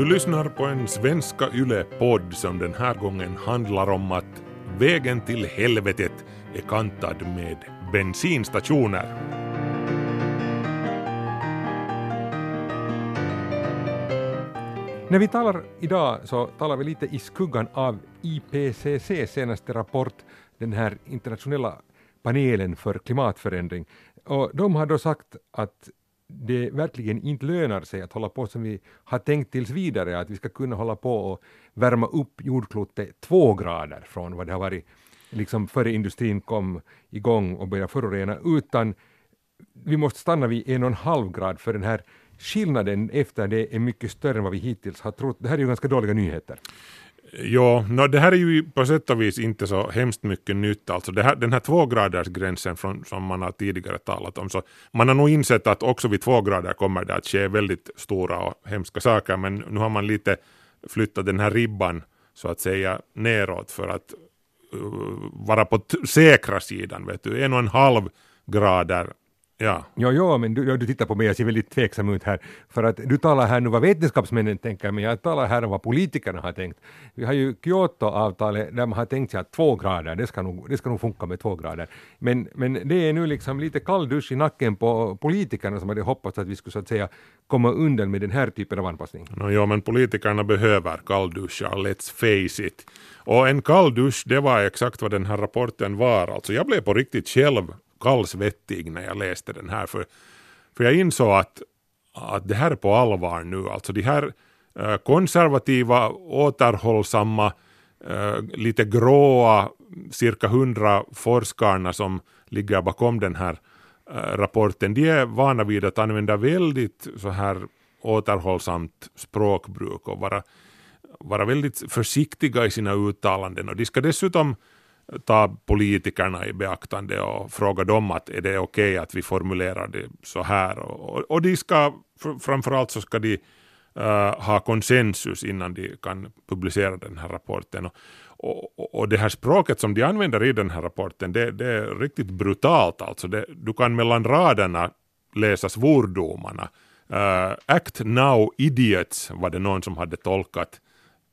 Du lyssnar på en Svenska Yle-podd som den här gången handlar om att vägen till helvetet är kantad med bensinstationer. När vi talar idag så talar vi lite i skuggan av IPCC senaste rapport, den här internationella panelen för klimatförändring. Och de har då sagt att det verkligen inte lönar sig att hålla på som vi har tänkt tills vidare, att vi ska kunna hålla på och värma upp jordklotet två grader från vad det har varit liksom före industrin kom igång och började förorena, utan vi måste stanna vid en och en halv grad för den här skillnaden efter det är mycket större än vad vi hittills har trott. Det här är ju ganska dåliga nyheter. Ja, no, det här är ju på sätt och vis inte så hemskt mycket nytt. Alltså det här, den här tvågradersgränsen från, som man har tidigare talat om, så man har nog insett att också vid två grader kommer det att ske väldigt stora och hemska saker, men nu har man lite flyttat den här ribban så att säga neråt för att uh, vara på säkra sidan. Vet du. En och en halv grader Ja. Jo, jo, men du, du tittar på mig och ser väldigt tveksam ut här. För att du talar här nu vad vetenskapsmännen tänker, men jag talar här om vad politikerna har tänkt. Vi har ju Kyoto-avtalet där man har tänkt sig att två grader, det ska nog, det ska nog funka med två grader. Men, men det är nu liksom lite kall dusch i nacken på politikerna som hade hoppats att vi skulle så att säga komma undan med den här typen av anpassning. No, jo, men politikerna behöver kallduschar, let's face it. Och en kall dusch, det var exakt vad den här rapporten var. Alltså jag blev på riktigt själv kallsvettig när jag läste den här. För, för jag insåg att, att det här är på allvar nu. Alltså de här eh, konservativa, återhållsamma, eh, lite gråa, cirka hundra forskarna som ligger bakom den här eh, rapporten, de är vana vid att använda väldigt så här återhållsamt språkbruk och vara, vara väldigt försiktiga i sina uttalanden. Och de ska dessutom ta politikerna i beaktande och fråga dem att är det okej okay att vi formulerar det så här. Och, och, de ska, framförallt så ska de uh, ha konsensus innan de kan publicera den här rapporten. Och, och, och, det här språket som de använder i den här rapporten, det, det är riktigt brutalt alltså. Det, du kan mellan raderna läsa svordomarna. Uh, eh, act now idiots var det någon som hade tolkat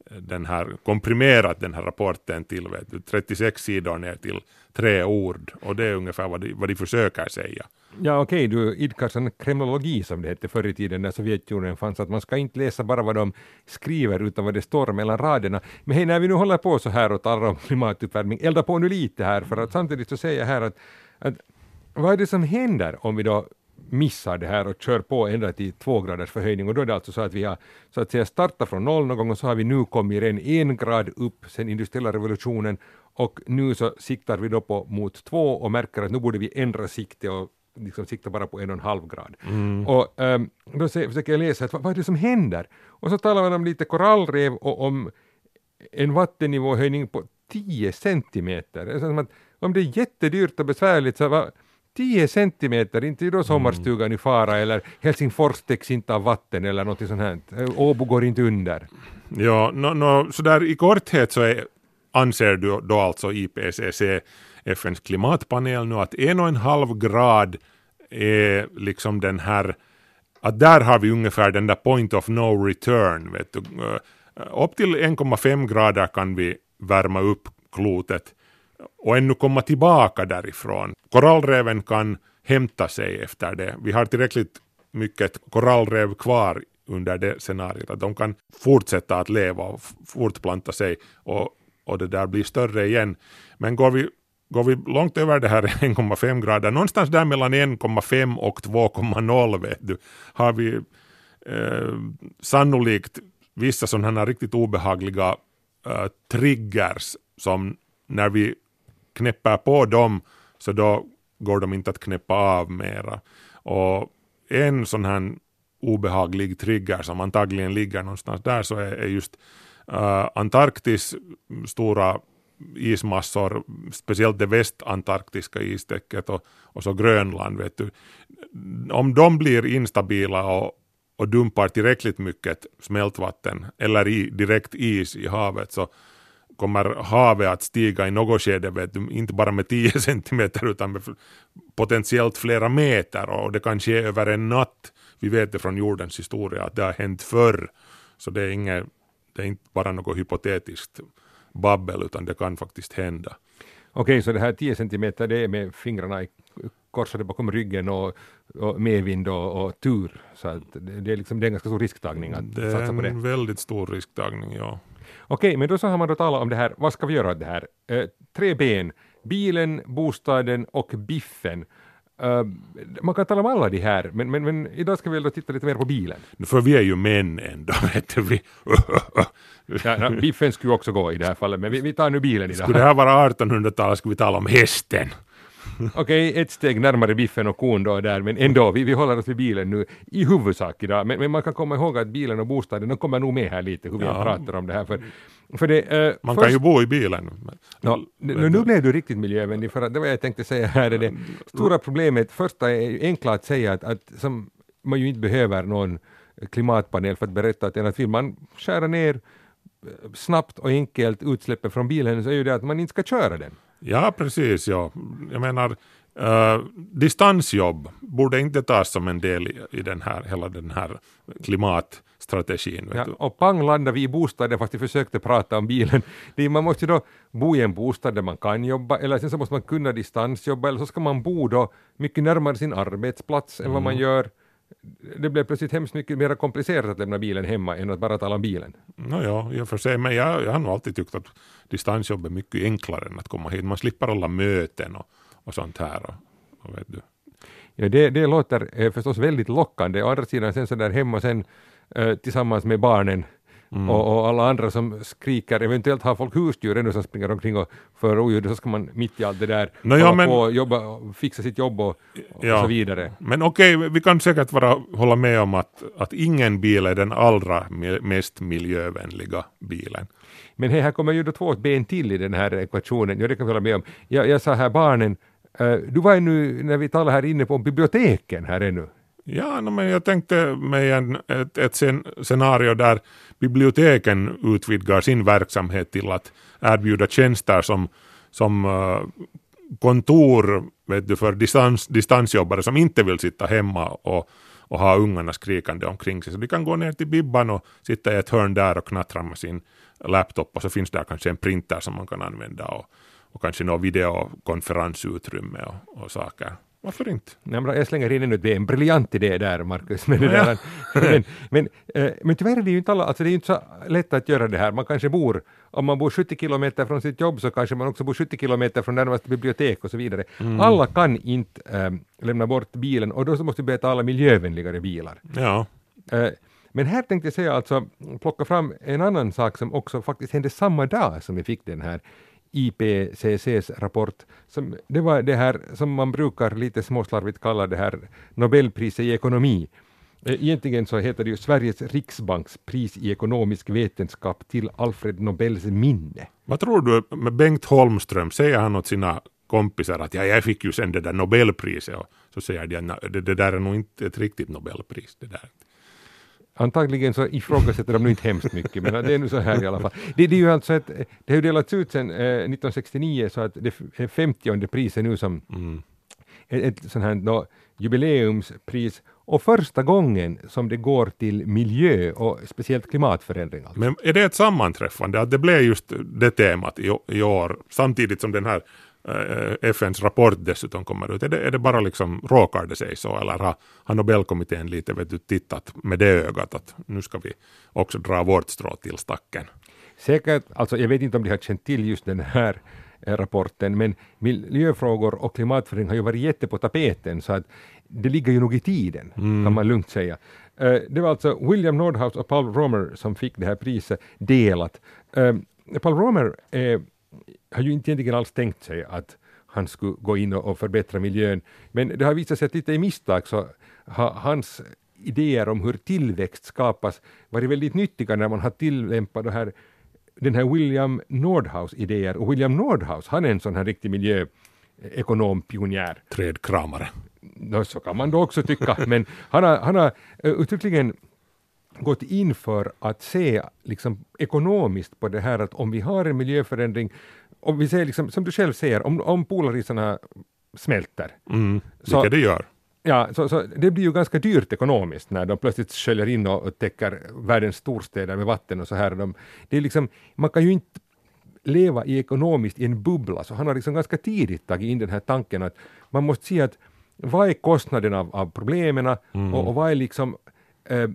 den här, komprimerat den här rapporten till vet du, 36 sidor ner till tre ord och det är ungefär vad de, vad de försöker säga. Ja okej, okay, du idkar sån kremlologi som det hette förr i tiden när Sovjetunionen fanns, att man ska inte läsa bara vad de skriver utan vad det står mellan raderna. Men hej, när vi nu håller på så här och talar om klimatuppvärmning, elda på nu lite här för att samtidigt så säger jag här att, att vad är det som händer om vi då missar det här och kör på ända till två graders förhöjning och då är det alltså så att vi har så att säga startat från noll någon gång och så har vi nu kommit en, en grad upp sen industriella revolutionen och nu så siktar vi då på mot två och märker att nu borde vi ändra sikte och liksom sikta bara på en och en halv grad. Mm. Och um, då försöker jag läsa att, vad, vad är det som händer? Och så talar man om lite korallrev och om en vattennivåhöjning på 10 centimeter. Det är som att, om det är jättedyrt och besvärligt så vad, 10 centimeter, inte då sommarstugan mm. i fara eller Helsingfors täcks inte av vatten eller något sånt här. Åbo går inte under. Ja, no, no, så där i korthet så är, anser du då alltså IPCC, FNs klimatpanel nu att en och en halv grad är liksom den här, att där har vi ungefär den där point of no return. Vet du. Upp till 1,5 grader kan vi värma upp klotet och ännu komma tillbaka därifrån. Korallreven kan hämta sig efter det. Vi har tillräckligt mycket korallrev kvar under det scenariot att de kan fortsätta att leva och fortplanta sig och, och det där blir större igen. Men går vi, går vi långt över det här 1,5 grader, någonstans där mellan 1,5 och 2,0 vet du, har vi eh, sannolikt vissa sådana riktigt obehagliga eh, triggers som när vi knäpper på dem så då går de inte att knäppa av mera. Och en sån här obehaglig trigger som antagligen ligger någonstans där så är, är just uh, Antarktis stora ismassor, speciellt det västantarktiska istäcket och, och så Grönland. Vet du. Om de blir instabila och, och dumpar tillräckligt mycket smältvatten eller i, direkt is i havet så, kommer havet att stiga i något skede, vet du, inte bara med 10 centimeter utan med potentiellt flera meter och det kan ske över en natt. Vi vet det från jordens historia att det har hänt förr. Så det är, inget, det är inte bara något hypotetiskt babbel utan det kan faktiskt hända. Okej, så det här 10 centimeter det är med fingrarna i korsade bakom ryggen och, och medvind och, och tur. Så det, det, är liksom, det är en ganska stor risktagning att Det satsa på är det. en väldigt stor risktagning, ja. Okej, men då så har man då talat om det här, vad ska vi göra åt det här? Eh, tre ben, bilen, bostaden och biffen. Eh, man kan tala om alla de här, men, men, men idag ska vi väl då titta lite mer på bilen. För vi är ju män ändå, vet du. Vi, Ja, ja, biffen skulle också gå i det här fallet, men vi, vi tar nu bilen idag. skulle det här vara 1800-talet skulle vi tala om hästen. Okej, ett steg närmare biffen och kon då där, men ändå, vi, vi håller oss vid bilen nu i huvudsak idag. Men, men man kan komma ihåg att bilen och bostaden, de kommer nog med här lite, hur vi Ja. pratar om det här. För, för det, eh, Man först- kan ju bo i bilen. Ja, nu, nu blev du riktigt miljövänlig, för att det var jag tänkte säga här är det stora problemet. Första är ju enkla att säga att, att som man ju inte behöver någon klimatpanel för att berätta att, att vill man skära ner eh, snabbt och enkelt utsläppen från bilen så är ju det att man inte ska köra den. Ja, precis. Ja. Jag menar, eh, distansjobb borde inte tas som en del i, i den här, hela den här klimatstrategin. Ja, och pang landade vi i bostaden fast vi försökte prata om bilen. Är- man måste ju då bo i en bostad där man kan jobba eller sen så måste man kunna distansjobba eller så ska man bo då mycket närmare sin arbetsplats än vad man gör. Det blev plötsligt hemskt mycket mer komplicerat att lämna bilen hemma än att bara tala om bilen. No, ja, i och för sig, men jag, jag har nog alltid tyckt att distansjobb är mycket enklare än att komma hit. Man slipper alla möten och, och sånt här. Och, och vet du. Ja, det, det låter eh, förstås väldigt lockande. Å andra sidan sen så där hemma sen eh, tillsammans med barnen och, och alla andra som skriker, eventuellt har folk husdjur ännu som springer omkring och för oljud, så ska man mitt i allt det där Nå, ja, men- på och jobba, fixa sitt jobb och, och Ja. så vidare. Men okej, vi kan säkert vara, hålla med om att, att ingen bil är den allra me- mest miljövänliga bilen. Men hej, här kommer ju då två ben till i den här ekvationen, ja det kan vi hålla med om. Jag, jag sa här barnen, eh, du var ju nu när vi talade här inne på biblioteken här ännu. Ja, no, men jag tänkte mig en, ett, ett scenario där biblioteken utvidgar sin verksamhet till att erbjuda tjänster som, som eh, kontor vet du, för distans, distansjobbare som inte vill sitta hemma och, och ha ungarna skrikande omkring sig. Så de kan gå ner till Bibban och sitta i ett hörn där och knattra med sin laptop och så finns där kanske en printer som man kan använda och, och kanske något videokonferensutrymme och, och saker. Varför inte? Nej, men jag slänger in ännu ett ben. En briljant idé där, Marcus. Men, det där, men, men, eh, men tyvärr är det ju inte alla, alltså det är ju inte så lätt att göra det här. Man kanske bor, om man bor 70 kilometer från sitt jobb så kanske man också bor 70 kilometer från närmaste bibliotek och så vidare. Alla kan inte eh, lämna bort bilen och då så måste vi betala miljövänligare bilar. Ja. Eh, Men här tänkte jag säga alltså, plocka fram en annan sak som också faktiskt hände samma dag som vi fick den här IPCCs rapport. Som, det var det här som man brukar lite småslarvigt kalla det här Nobelpriset i ekonomi. Eh, egentligen så heter det ju Sveriges riksbanks pris i ekonomisk vetenskap till Alfred Nobels minne. Vad tror du med Bengt Holmström, säger han åt sina kompisar att ja, jag fick ju sen det där Nobelpriset och så säger de att det, det där är nog inte ett riktigt Nobelpris. Det där. Antagligen så ifrågasätter de nu inte hemskt mycket, men det är nu så här i alla fall. Det, det är ju alltså ett, det har ju delats ut sedan eh, 1969 så att det är 50 priset nu som Mm. ett, ett sånt här då, jubileumspris och första gången som det går till miljö och speciellt klimatförändring. Alltså. Men är det ett sammanträffande att det blev just det temat i, i år samtidigt som den här eh, FNs rapport dessutom kommer ut? Är det, är det bara liksom, råkar det sig så eller har, har Nobelkommittén lite vet du, tittat med det ögat att nu ska vi också dra vårt strå till stacken? Säkert, alltså jag vet inte om de har känt till just den här eh, rapporten, men miljöfrågor och klimatförändring har ju varit jätte på tapeten så att det ligger ju nog i tiden, kan man lugnt säga. Eh, det var alltså William Nordhaus och Paul Romer som fick det här priset delat. Eh, Paul Romer eh, har ju inte egentligen alls tänkt sig att han skulle gå in och, och förbättra miljön, men det har visat sig att lite i misstag så har hans idéer om hur tillväxt skapas varit väldigt nyttiga när man har tillämpat det här den här William Nordhaus idéer. Och William Nordhaus, han är en sån här riktig miljöekonom, pionjär. Trädkramare. Nå, så kan man då också tycka, men han har, han har uttryckligen gått in för att se liksom, ekonomiskt på det här att om vi har en miljöförändring, om vi säger liksom, som du själv säger, om, om polarisarna smälter, Mm. Så- Vilket det gör. Ja, så, så det blir ju ganska dyrt ekonomiskt när de plötsligt sköljer in och, och täcker världens storstäder med vatten och så här. De, det är liksom, man kan ju inte leva i ekonomiskt i en bubbla, så han har liksom ganska tidigt tagit in den här tanken att man måste se att vad är kostnaden av, av problemen mm. och, och vad är liksom eh,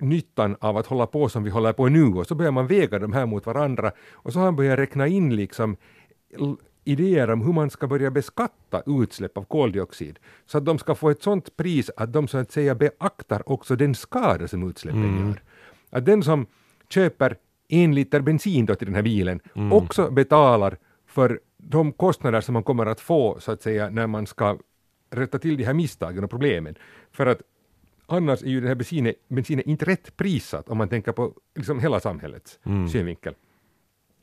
nyttan av att hålla på som vi håller på nu och så börjar man väga de här mot varandra och så har han börjat räkna in liksom idéer om hur man ska börja beskatta utsläpp av koldioxid så att de ska få ett sådant pris att de så att säga beaktar också den skada som utsläppen mm. gör. Att den som köper en liter bensin då till den här bilen mm. också betalar för de kostnader som man kommer att få så att säga när man ska rätta till de här misstagen och problemen. För att annars är ju den här bensinen, bensinen inte rätt prissatt om man tänker på liksom hela samhällets mm. synvinkel.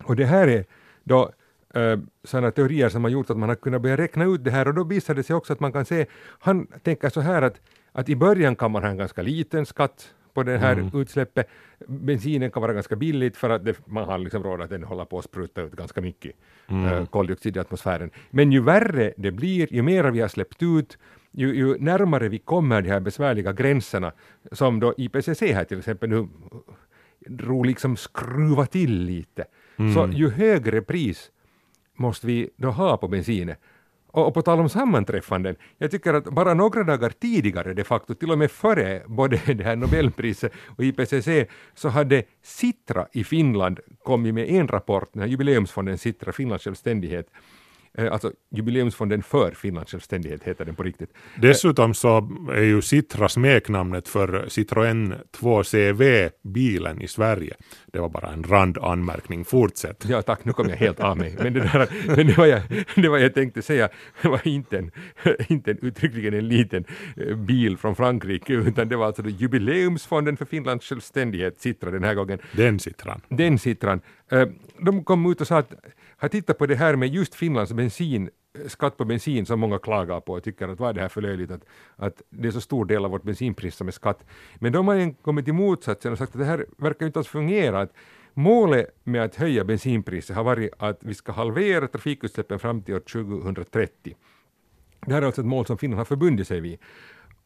Och det här är då uh, sådana teorier som har gjort att man har kunnat börja räkna ut det här och då visar det sig också att man kan se, han tänker så här att, att i början kan man ha en ganska liten skatt på det här mm. utsläppet. Bensinen kan vara ganska billigt för att det, man har liksom råd att den håller på att spruta ut ganska mycket mm. uh, koldioxid i atmosfären. Men ju värre det blir, ju mer vi har släppt ut, ju, ju närmare vi kommer de här besvärliga gränserna, som då IPCC här till exempel nu drog liksom skruva till lite, mm. så ju högre pris måste vi då ha på bensinen. Och, och på tal om sammanträffanden, jag tycker att bara några dagar tidigare de facto, till och med före både det här Nobelpriset och IPCC, så hade Sitra i Finland kommit med en rapport, den här jubileumsfonden Sitra, Finlands självständighet, alltså jubileumsfonden för Finlands självständighet heter den på riktigt. Dessutom så är ju Citra smeknamnet för Citroën 2CV-bilen i Sverige. Det var bara en randanmärkning, fortsätt. Ja tack, nu kom jag helt av mig. Men det, där, men det, var jag, det var jag tänkte säga var inte, en, inte en, uttryckligen en liten eh, bil från Frankrike, utan det var alltså jubileumsfonden för Finlands självständighet, Citra den här gången. Den Citran. Den Citran. Eh, de kom ut och sa att har tittat på det här med just Finlands bensin, eh, skatt på bensin som många klagar på och tycker att vad är det här för löjligt att, att det är så stor del av vårt bensinpris som är skatt. Men de har kommit till motsatsen och sagt att det här verkar inte alls fungera. Att målet med att höja bensinpriset har varit att vi ska halvera trafikutsläppen fram till år 2030. Det här är alltså ett mål som Finland har förbundit sig vid.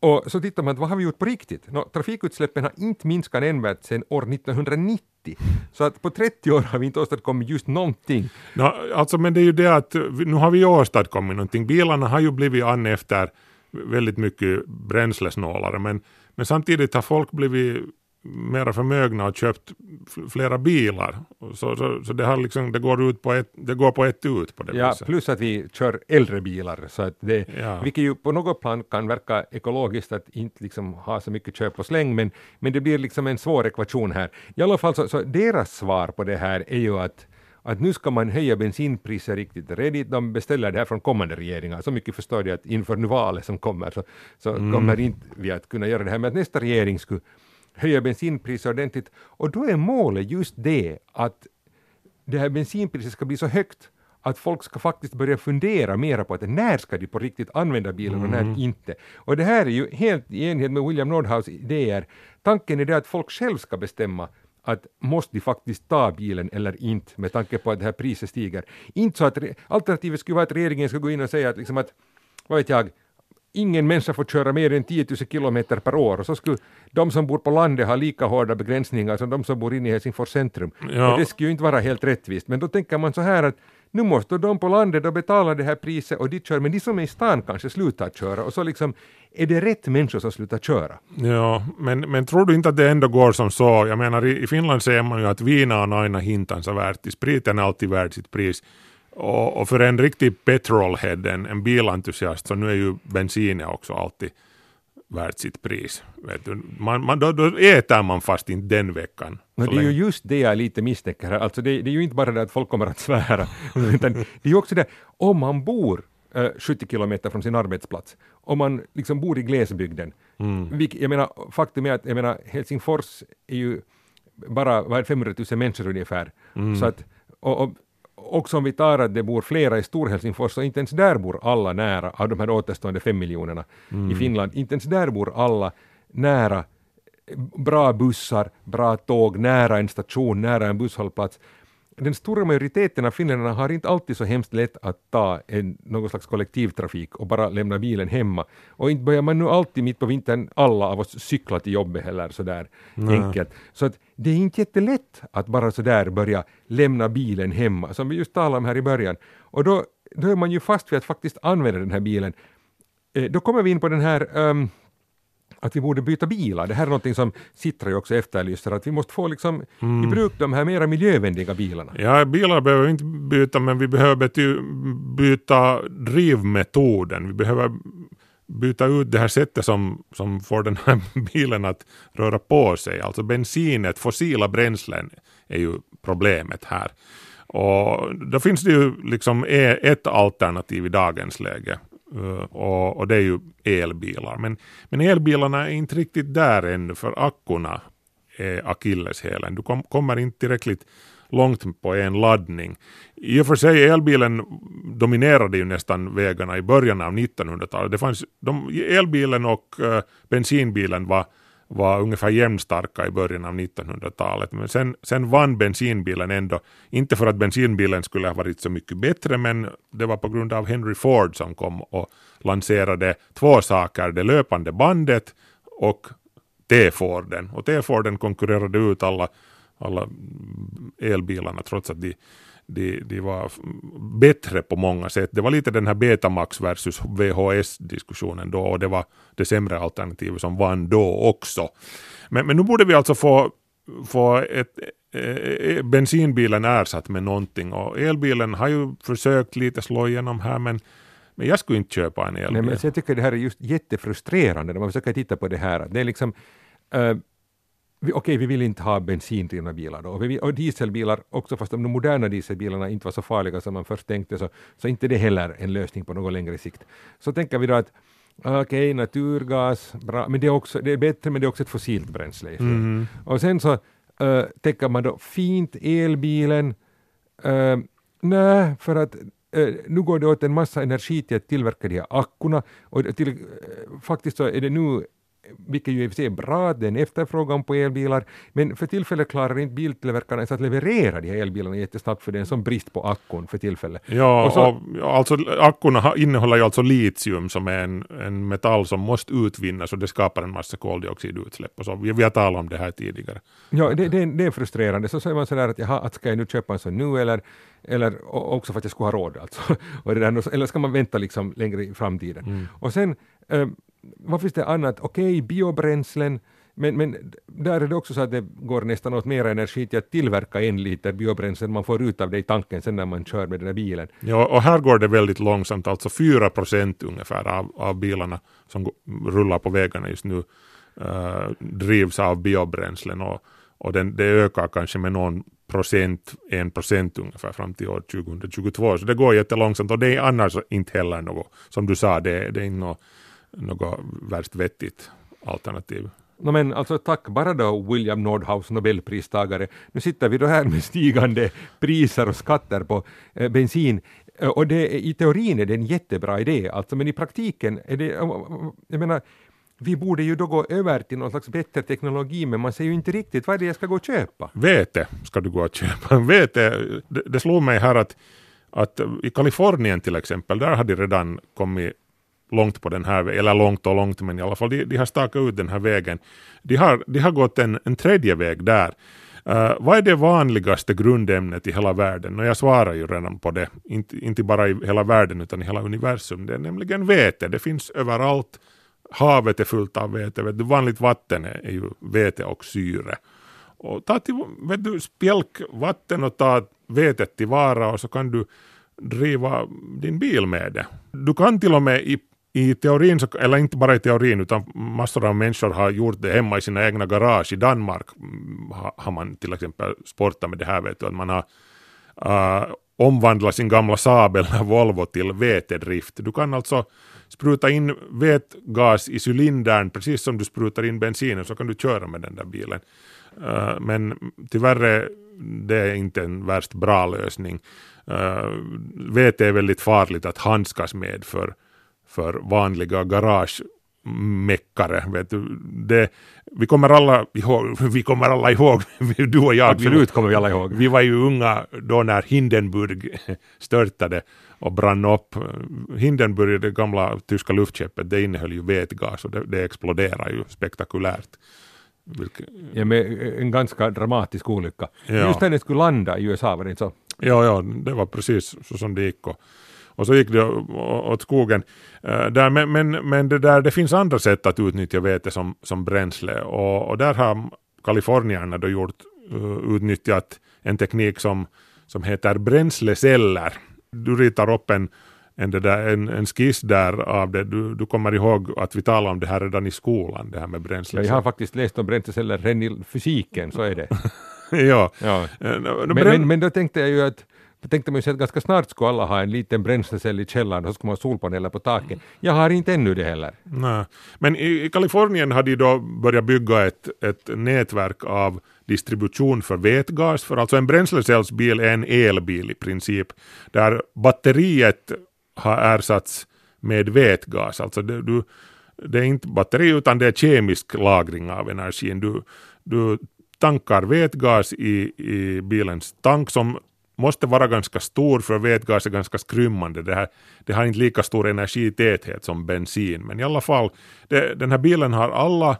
Och så tittar man, vad har vi gjort på riktigt? No, trafikutsläppen har inte minskat nämnvärt sedan år 1990. Så att på 30 år har vi inte åstadkommit just någonting. No, alltså, men det är ju det att nu har vi åstadkommit någonting. Bilarna har ju blivit an efter väldigt mycket bränslesnålare, men, men samtidigt har folk blivit mera förmögna och köpt flera bilar. Så, så, så det, har liksom, det, går ut på ett, det går på ett ut på det Ja, viset. plus att vi kör äldre bilar, så att det, ja. vilket ju på något plan kan verka ekologiskt att inte liksom ha så mycket köp och släng, men, men det blir liksom en svår ekvation här. I alla fall så, så deras svar på det här är ju att att nu ska man höja bensinpriser riktigt redigt. De beställer det här från kommande regeringar. Så mycket förstår jag att inför nu valet som kommer så, så mm. kommer inte vi att kunna göra det här. Men att nästa regering skulle höja bensinpriset ordentligt. Och då är målet just det att det här bensinpriset ska bli så högt att folk ska faktiskt börja fundera mera på att när ska de på riktigt använda bilen och när mm. inte. Och det här är ju helt i enlighet med William Nordhaus idéer. Tanken är det att folk själv ska bestämma att måste de faktiskt ta bilen eller inte med tanke på att det här priset stiger. Inte så att alternativet skulle vara att regeringen ska gå in och säga att, liksom att vad vet jag, ingen människa får köra mer än 10 000 kilometer per år och så skulle de som bor på landet ha lika hårda begränsningar som de som bor inne i Helsingfors centrum. Ja. Och det skulle ju inte vara helt rättvist. Men då tänker man så här att nu måste de på landet då betala det här priset och de kör, men de som är i stan kanske slutar köra och så liksom är det rätt människor som slutar köra? Ja, men, men tror du inte att det ändå går som så? Jag menar i, i Finland säger man ju att vina on aina hintansa värt, spriten är alltid värd sitt pris. Och, och, för en riktig petrolhead, en, en bilentusiast, så nu är ju bensin också alltid värt sitt pris. Man, man, då, då äter man fast inte den veckan. Men det är ju just det jag lite misstänker här. Alltså det, det, är ju inte bara det att folk kommer att svära, utan det är ju också det, om man bor äh, 70 kilometer från sin arbetsplats, om man liksom bor i glesbygden. Mm. Vilk, jag menar, faktum är att jag menar, Helsingfors är ju bara 500 000 människor ungefär. Mm. Så att, och, och också om vi tar att det bor flera i Storhelsingfors, så inte ens där bor alla nära av de här återstående fem miljonerna mm. i Finland. Inte ens där bor alla nära bra bussar, bra tåg, nära en station, nära en busshållplats. Den stora majoriteten av finländarna har inte alltid så hemskt lätt att ta en, någon slags kollektivtrafik och bara lämna bilen hemma. Och inte börjar man nu alltid mitt på vintern, alla av oss, cykla till jobbet heller sådär Nej. enkelt. Så att det är inte jättelätt att bara sådär börja lämna bilen hemma, som vi just talade om här i början. Och då, då är man ju fast vid att faktiskt använda den här bilen. Eh, då kommer vi in på den här um, att vi borde byta bilar. Det här är något som Citra ju också efterlyser, att vi måste få liksom mm. i bruk de här mera miljövänliga bilarna. Ja, bilar behöver vi inte byta, men vi behöver byta drivmetoden. Vi behöver byta ut det här sättet som, som får den här bilen att röra på sig. Alltså bensinet, fossila bränslen är ju problemet här. Och då finns det ju liksom e- ett alternativ i dagens läge Eh, och, och, det är ju elbilar. Men, men elbilarna är inte riktigt där ännu för ackorna är akilleshälen. Du kom, kommer inte tillräckligt långt på en laddning. I och för sig elbilen dominerade ju nästan vägarna i början av 1900-talet. Det fanns, de, elbilen och uh, bensinbilen var var ungefär jämnstarka i början av 1900-talet. Men sen, sen vann bensinbilen ändå, inte för att bensinbilen skulle ha varit så mycket bättre, men det var på grund av Henry Ford som kom och lanserade två saker, det löpande bandet och T-Forden. Och T-Forden konkurrerade ut alla, alla elbilarna trots att de de, de var bättre på många sätt. Det var lite den här Betamax versus VHS-diskussionen då och det var det sämre alternativet som vann då också. Men, men nu borde vi alltså få, få ett, eh, bensinbilen ersatt med någonting och elbilen har ju försökt lite slå igenom här men men jag skulle inte köpa en elbil. Nej, men jag tycker det här är just jättefrustrerande när man försöker titta på det här. Det är liksom, uh, Okej, okay, vi vill inte ha bensindrivna bilar då. Och, vi, och dieselbilar också, fast de moderna dieselbilarna inte var så farliga som man först tänkte, så, så inte det heller en lösning på någon längre sikt. Så tänker vi då att okej, okay, naturgas, bra, men det är, också, det är bättre, men det är också ett fossilt bränsle. Mm. Och sen så uh, tänker man då fint elbilen, uh, nej, för att uh, nu går det åt en massa energi till att tillverka de här akkurna och till, uh, faktiskt så är det nu vilket ju i och för sig är bra, det är en efterfrågan på elbilar, men för tillfället klarar inte biltillverkarna ens att leverera de här elbilarna jättesnabbt för det är en sån brist på akkun för tillfället. Ja, och så, och, alltså akkurna innehåller ju alltså litium som är en, en metall som måste utvinnas och det skapar en massa koldioxidutsläpp och så. Vi, vi har talat om det här tidigare. Ja, det, det, det är frustrerande. Så säger man sådär att jaha, att ska jag nu köpa en sån nu eller eller också för att jag skulle ha råd alltså. eller ska man vänta liksom längre i framtiden? Mm. Och sen eh, vad finns det annat? Okej, okay, biobränslen, men, men där är det också så att det går nästan åt mer energi till att tillverka en liter biobränsle man får ut av det i tanken sen när man kör med den där bilen. Ja, och här går det väldigt långsamt, alltså 4 procent ungefär av, av bilarna som rullar på vägarna just nu uh, drivs av biobränslen och, och den, det ökar kanske med någon procent, en procent ungefär fram till år 2022. Så det går jättelångsamt och det är annars inte heller något, som du sa, det, det är inte något något värst vettigt alternativ. No, men alltså tack bara då William Nordhaus, nobelpristagare. Nu sitter vi då här med stigande priser och skatter på eh, bensin. Eh, och det, i teorin är det en jättebra idé, alltså, men i praktiken är det, jag menar, vi borde ju då gå över till någon slags bättre teknologi, men man ser ju inte riktigt vad är det jag ska gå och köpa. Vete ska du gå och köpa. Vete, det, det slog mig här att, att i Kalifornien till exempel, där har de redan kommit långt på den här, eller långt och långt, men i alla fall de, de har stakat ut den här vägen. De har, de har gått en, en tredje väg där. Uh, vad är det vanligaste grundämnet i hela världen? Och jag svarar ju redan på det, inte, inte bara i hela världen utan i hela universum. Det är nämligen vete, det finns överallt. Havet är fullt av vete, vet du, vanligt vatten är, är ju vete och syre. Och ta till, vet du, spjälk vatten och ta vetet tillvara och så kan du driva din bil med det. Du kan till och med i i teorin, eller inte bara i teorin, utan massor av människor har gjort det hemma i sina egna garage. I Danmark mm, har man till exempel sportat med det här, vet du, att man har uh, omvandlat sin gamla Saab eller Volvo till vetedrift. Du kan alltså spruta in vätgas i cylindern precis som du sprutar in bensinen så kan du köra med den där bilen. Uh, men tyvärr är det inte en värst bra lösning. Äh, uh, vete är väldigt farligt att handskas med för för vanliga garage meckare. Vet du. Det, vi kommer alla ihåg, vi kommer alla ihåg, du och jag. Absolut kommer vi alla ihåg. Vi var ju unga då när Hindenburg störtade och brann upp. Hindenburg, det gamla tyska luftskeppet, det innehöll ju vätgas och det, det exploderade ju spektakulärt. Vilket... Ja, med en ganska dramatisk olycka. Ja. Just när den skulle landa i USA var det inte så? Ja, ja, det var precis så som det gick. Och, och så gick det åt skogen. Uh, där, men men, men det, där, det finns andra sätt att utnyttja vete som, som bränsle och, och där har kalifornierna då gjort, uh, utnyttjat en teknik som, som heter bränsleceller. Du ritar upp en, en, där, en, en skiss där av det. Du, du kommer ihåg att vi talade om det här redan i skolan, det här med bränsleceller. Ja, jag har faktiskt läst om bränsleceller redan i fysiken, så är det. ja. ja. Men, men, men, då tänkte jag ju att då tänkte man ju sig att ganska snart skulle alla ha en liten bränslecell i källaren och så skulle man ha solpaneler på taket. Jag har inte ännu det heller. Nej. Men i, Kalifornien har de då börjat bygga ett, ett nätverk av distribution för vätgas, för alltså en bränslecellsbil är en elbil i princip, där batteriet har ersatts med vätgas. Alltså det, du, det är inte batteri utan det är kemisk lagring av energin. Du, du tankar vätgas i, i bilens tank som måste vara ganska stor för vätgas är ganska skrymmande. Det, här, det har inte lika stor energitäthet som bensin. Men i alla fall, det, den här bilen har alla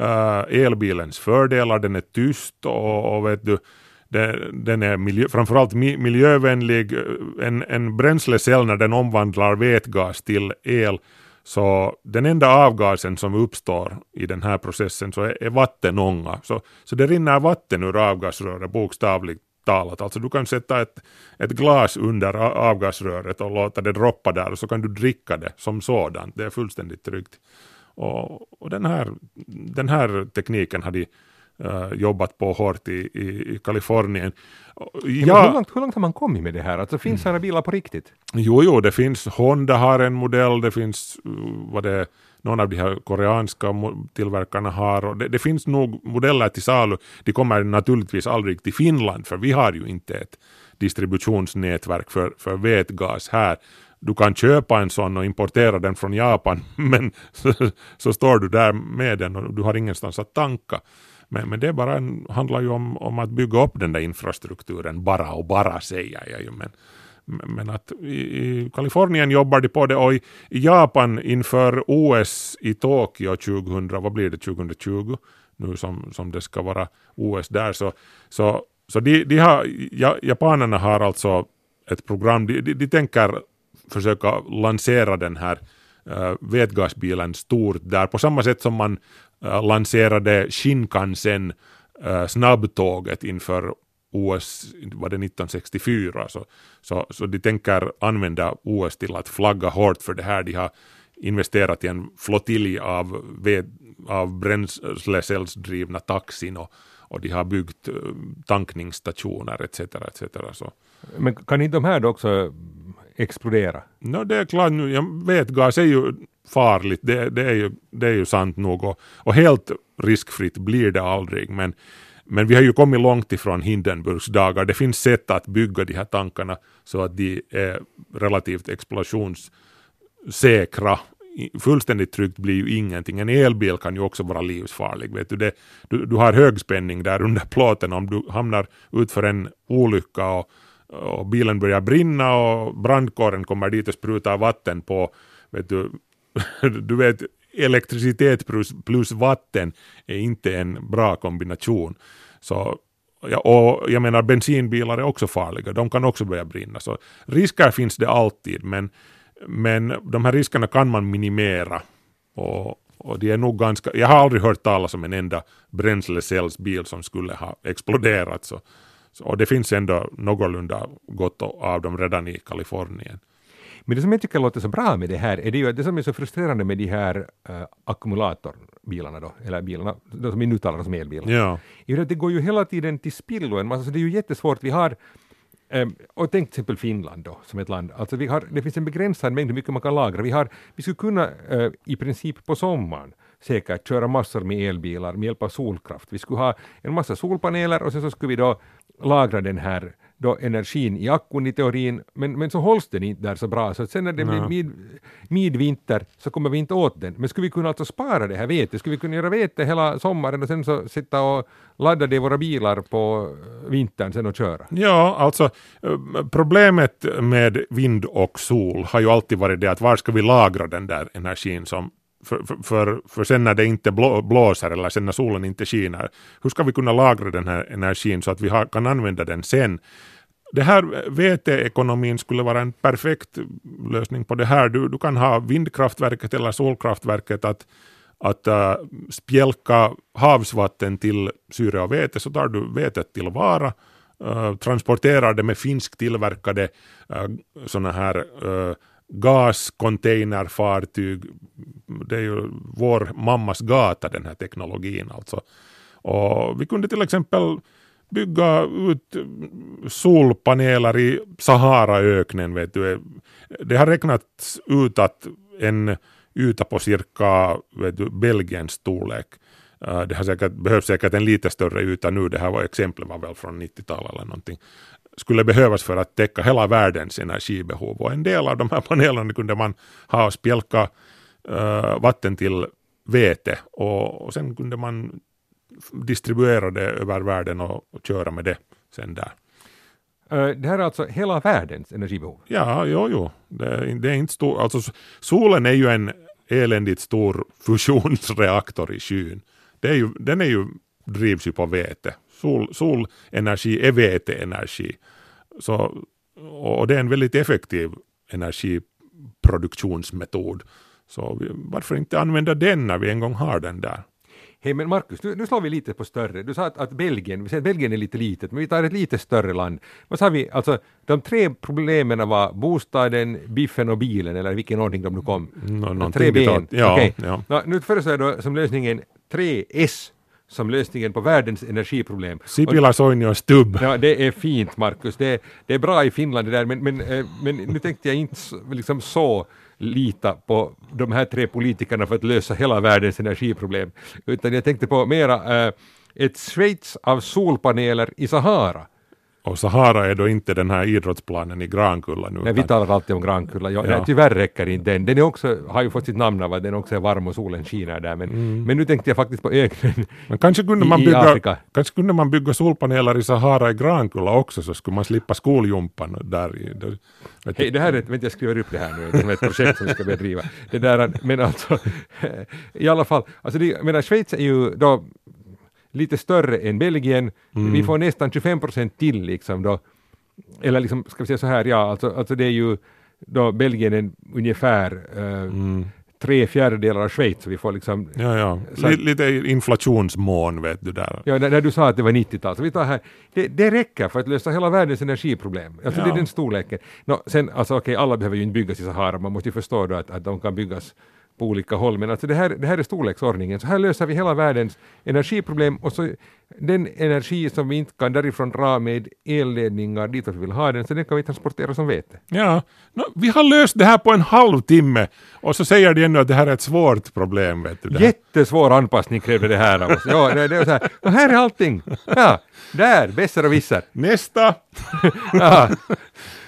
uh, elbilens fördelar. Den är tyst och, och vet du, den, den är miljö, framförallt miljövänlig. En, en bränslecell när den omvandlar vätgas till el så den enda avgasen som uppstår i den här processen så är, är vattenånga. Så, så det rinner vatten ur avgasröret bokstavligt talat. Alltså du kan sätta ett, ett glas under avgasröret och låta det droppa där och så kan du dricka det som sådant. Det är fullständigt tryggt. Och, och den, här, den här tekniken har de uh, jobbat på hårt i, i, i Kalifornien. Ja, ja, hur, långt, hur långt har man kommit med det här? Alltså finns sådana bilar på riktigt? Jo, jo, det finns. Honda har en modell, det finns uh, vad det någon av de här koreanska tillverkarna har. Och det, det, finns nog modeller till salu. De kommer naturligtvis aldrig till Finland för vi har ju inte ett distributionsnätverk för, för vätgas här. Du kan köpa en sån och importera den från Japan men så, så står du där med den och du har ingenstans att tanka. Men, men det bara en, handlar ju om, om att bygga upp den där infrastrukturen bara och bara säger jag ju. Men, men att i, i Kalifornien jobbar de på det. Och i, i Japan inför OS i Tokyo 2000, vad blir det 2020 nu som, som det ska vara OS där så, så, så de, de har, ja, japanerna har alltså ett program, de, de, de tänker försöka lansera den här uh, vätgasbilen stort där på samma sätt som man uh, lanserade Shinkansen uh, snabbtåget inför OS var det 1964 så, så, så de tänker använda OS till att flagga hårt för det här. De har investerat i en flottilj av, av bränslecellsdrivna taxin och, och de har byggt eh, tankningsstationer etc. etc. Så. Men kan inte de här då också explodera? No, det är klart, nu, jag vet, gas är ju farligt, det, det, är, ju, det är ju sant nog och, och helt riskfritt blir det aldrig men men vi har ju kommit långt ifrån Hindenburgs dagar. Det finns sätt att bygga de här tankarna så att de är relativt explosionssäkra. Fullständigt tryggt blir ju ingenting. En elbil kan ju också vara livsfarlig. Vet du, det, du, du har högspänning där under plåten om du hamnar ut för en olycka och, och bilen börjar brinna och brandkåren kommer dit och sprutar vatten på vet du, du vet, elektricitet plus, plus vatten är inte en bra kombination. Så, ja, och jag menar bensinbilar är också farliga, de kan också börja brinna. Så risker finns det alltid, men, men de här riskerna kan man minimera. Och, och det är nog ganska, jag har aldrig hört talas om en enda bränslecellsbil som skulle ha exploderat. Så, så, och det finns ändå någorlunda gott av dem redan i Kalifornien. Men det som jag tycker låter så bra med det här är det ju att det som är så frustrerande med de här äh, ackumulatorbilarna då, eller bilarna, de som vi nu talar som elbilar, ja. är att det går ju hela tiden till spillo en massa, så det är ju jättesvårt. Vi har Um, och tänk till exempel Finland då, som ett land. Alltså vi har, det finns en begränsad mängd hur mycket man kan lagra. Vi, har, vi skulle kunna uh, i princip på sommaren säkert köra massor med elbilar med hjälp av solkraft. Vi skulle ha en massa solpaneler och sen så skulle vi då lagra den här då energin i akkun i teorin, men, men så hålls den inte där så bra, så att sen när det blir mid, midvinter så kommer vi inte åt den. Men skulle vi kunna alltså spara det här vetet? Skulle vi kunna göra vete hela sommaren och sen så sitta och ladda det i våra bilar på vintern sen och köra? Ja, alltså eh, problemet med vind och sol har ju alltid varit det att var ska vi lagra den där energin som för, för, för, för sen när det inte blåser eller sen när solen inte skiner, hur ska vi kunna lagra den här energin så att vi har, kan använda den sen? Det här veteekonomin skulle vara en perfekt lösning på det här. Du, du kan ha vindkraftverket eller solkraftverket att, att uh, spjälka havsvatten till syre och vete, så tar du vetet tillvara, uh, äh, transporterar det med finsk tillverkade uh, äh, sådana här uh, gascontainerfartyg. Det är ju vår mammas gata den här teknologin alltså. Och vi kunde till exempel bygga ut solpaneler i Saharaöknen. Vet du. Det har räknats ut att en yta på cirka vet du, Belgiens storlek. Eh, det har säkert, behövs säkert en lite större yta nu. Det här var exemplet var väl från 90-talet eller någonting skulle behövas för att täcka hela världens energibehov. Och en del av de här panelerna kunde man ha och spjälka uh, vatten till vete och, och sen kunde man distribuera det över världen och, och köra med det sen där. Uh, det här är alltså hela världens energibehov? Ja, jo, jo. Det, det är inte stor, alltså, solen är ju en eländigt stor fusionsreaktor i skyn. Det är ju, den är ju, drivs ju på vete. Sol, solenergi är veteenergi. Så, och det är en väldigt effektiv energiproduktionsmetod. Så vi, varför inte använda den när vi en gång har den där? Hej men Markus, nu, nu slår vi lite på större. Du sa att, att Belgien, vi säger att Belgien är lite litet, men vi tar ett lite större land. Vad sa vi, alltså de tre problemen var bostaden, biffen och bilen, eller vilken ordning de nu kom? No, tre ben. Ja, okay. ja. No, nu föreslår jag då som lösningen 3S som lösningen på världens energiproblem. Sipilä, Soini Stubb. Ja, det är fint Markus, det, det är bra i Finland det där, men, men, eh, men nu tänkte jag inte liksom så lita på de här tre politikerna för att lösa hela världens energiproblem, utan jag tänkte på mera äh, ett Schweiz av solpaneler i Sahara. Och Sahara är då inte den här idrottsplanen i Grankulla nu. Nej, vi talar alltid om Grankulla. Ja, ja. Nej, tyvärr räcker inte den. Den är också, har ju fått sitt namn av att den också är varm och solen skiner där. Men, mm. men nu tänkte jag faktiskt på öknen men kanske kunde, man bygga, Afrika. kanske kunde man bygga solpaneler i Sahara i Grankulla också så skulle man slippa skoljumpan där. I, där Hej, det här är, vänta jag skriver upp det här nu, det är ett projekt som vi ska bedriva. Det där, men alltså, i alla fall, alltså det, menar, Schweiz är ju då lite större än Belgien. Mm. Vi får nästan 25 procent till liksom då. Eller liksom, ska vi säga så här, ja, alltså, alltså det är ju då Belgien är ungefär uh, mm. tre fjärdedelar av Schweiz. Så vi får liksom... Ja, ja. Så, lite inflationsmån vet du där. Ja, när, när du sa att det var 90-tal, så vi tar här, det, det räcker för att lösa hela världens energiproblem. Alltså ja. det är den storleken. No, sen, alltså okej, okay, alla behöver ju inte byggas i Sahara, man måste ju förstå då att, att de kan byggas på olika håll. Men alltså det, här, det här är storleksordningen. Så här löser vi hela världens energiproblem och så den energi som vi inte kan därifrån dra med elledningar dit vi vill ha den, så den kan vi transportera som vete. Ja, no, vi har löst det här på en halvtimme och så säger de ännu att det här är ett svårt problem. Vet du, Jättesvår anpassning krävde det här av oss. Ja, det, det är så här, och här är allting. Ja, där, Besser och Visser. Nästa! ja.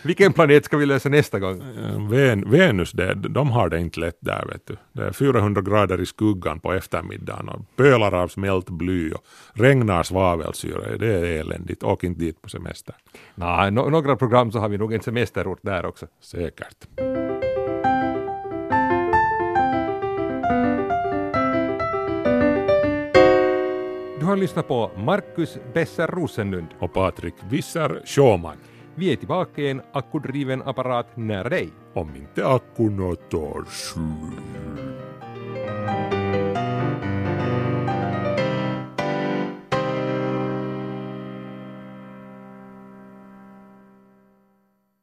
Vilken planet ska vi lösa nästa gång? Eh, Ven, Venus, det, de har det inte lätt där. Vet du. Det är 400 grader i skuggan på eftermiddagen och pölar av smält bly och regnar svavelsyra. Det är eländigt. Åk inte dit på semester. Nej, no, några program så har vi nog en semesterort där också. Säkert. Du har lyssnat på Marcus Besser Rosenlund och Patrik Visser Schauman. Vie tillbaka en akkudriven apparat nära dig. Om inte akkun tar slut.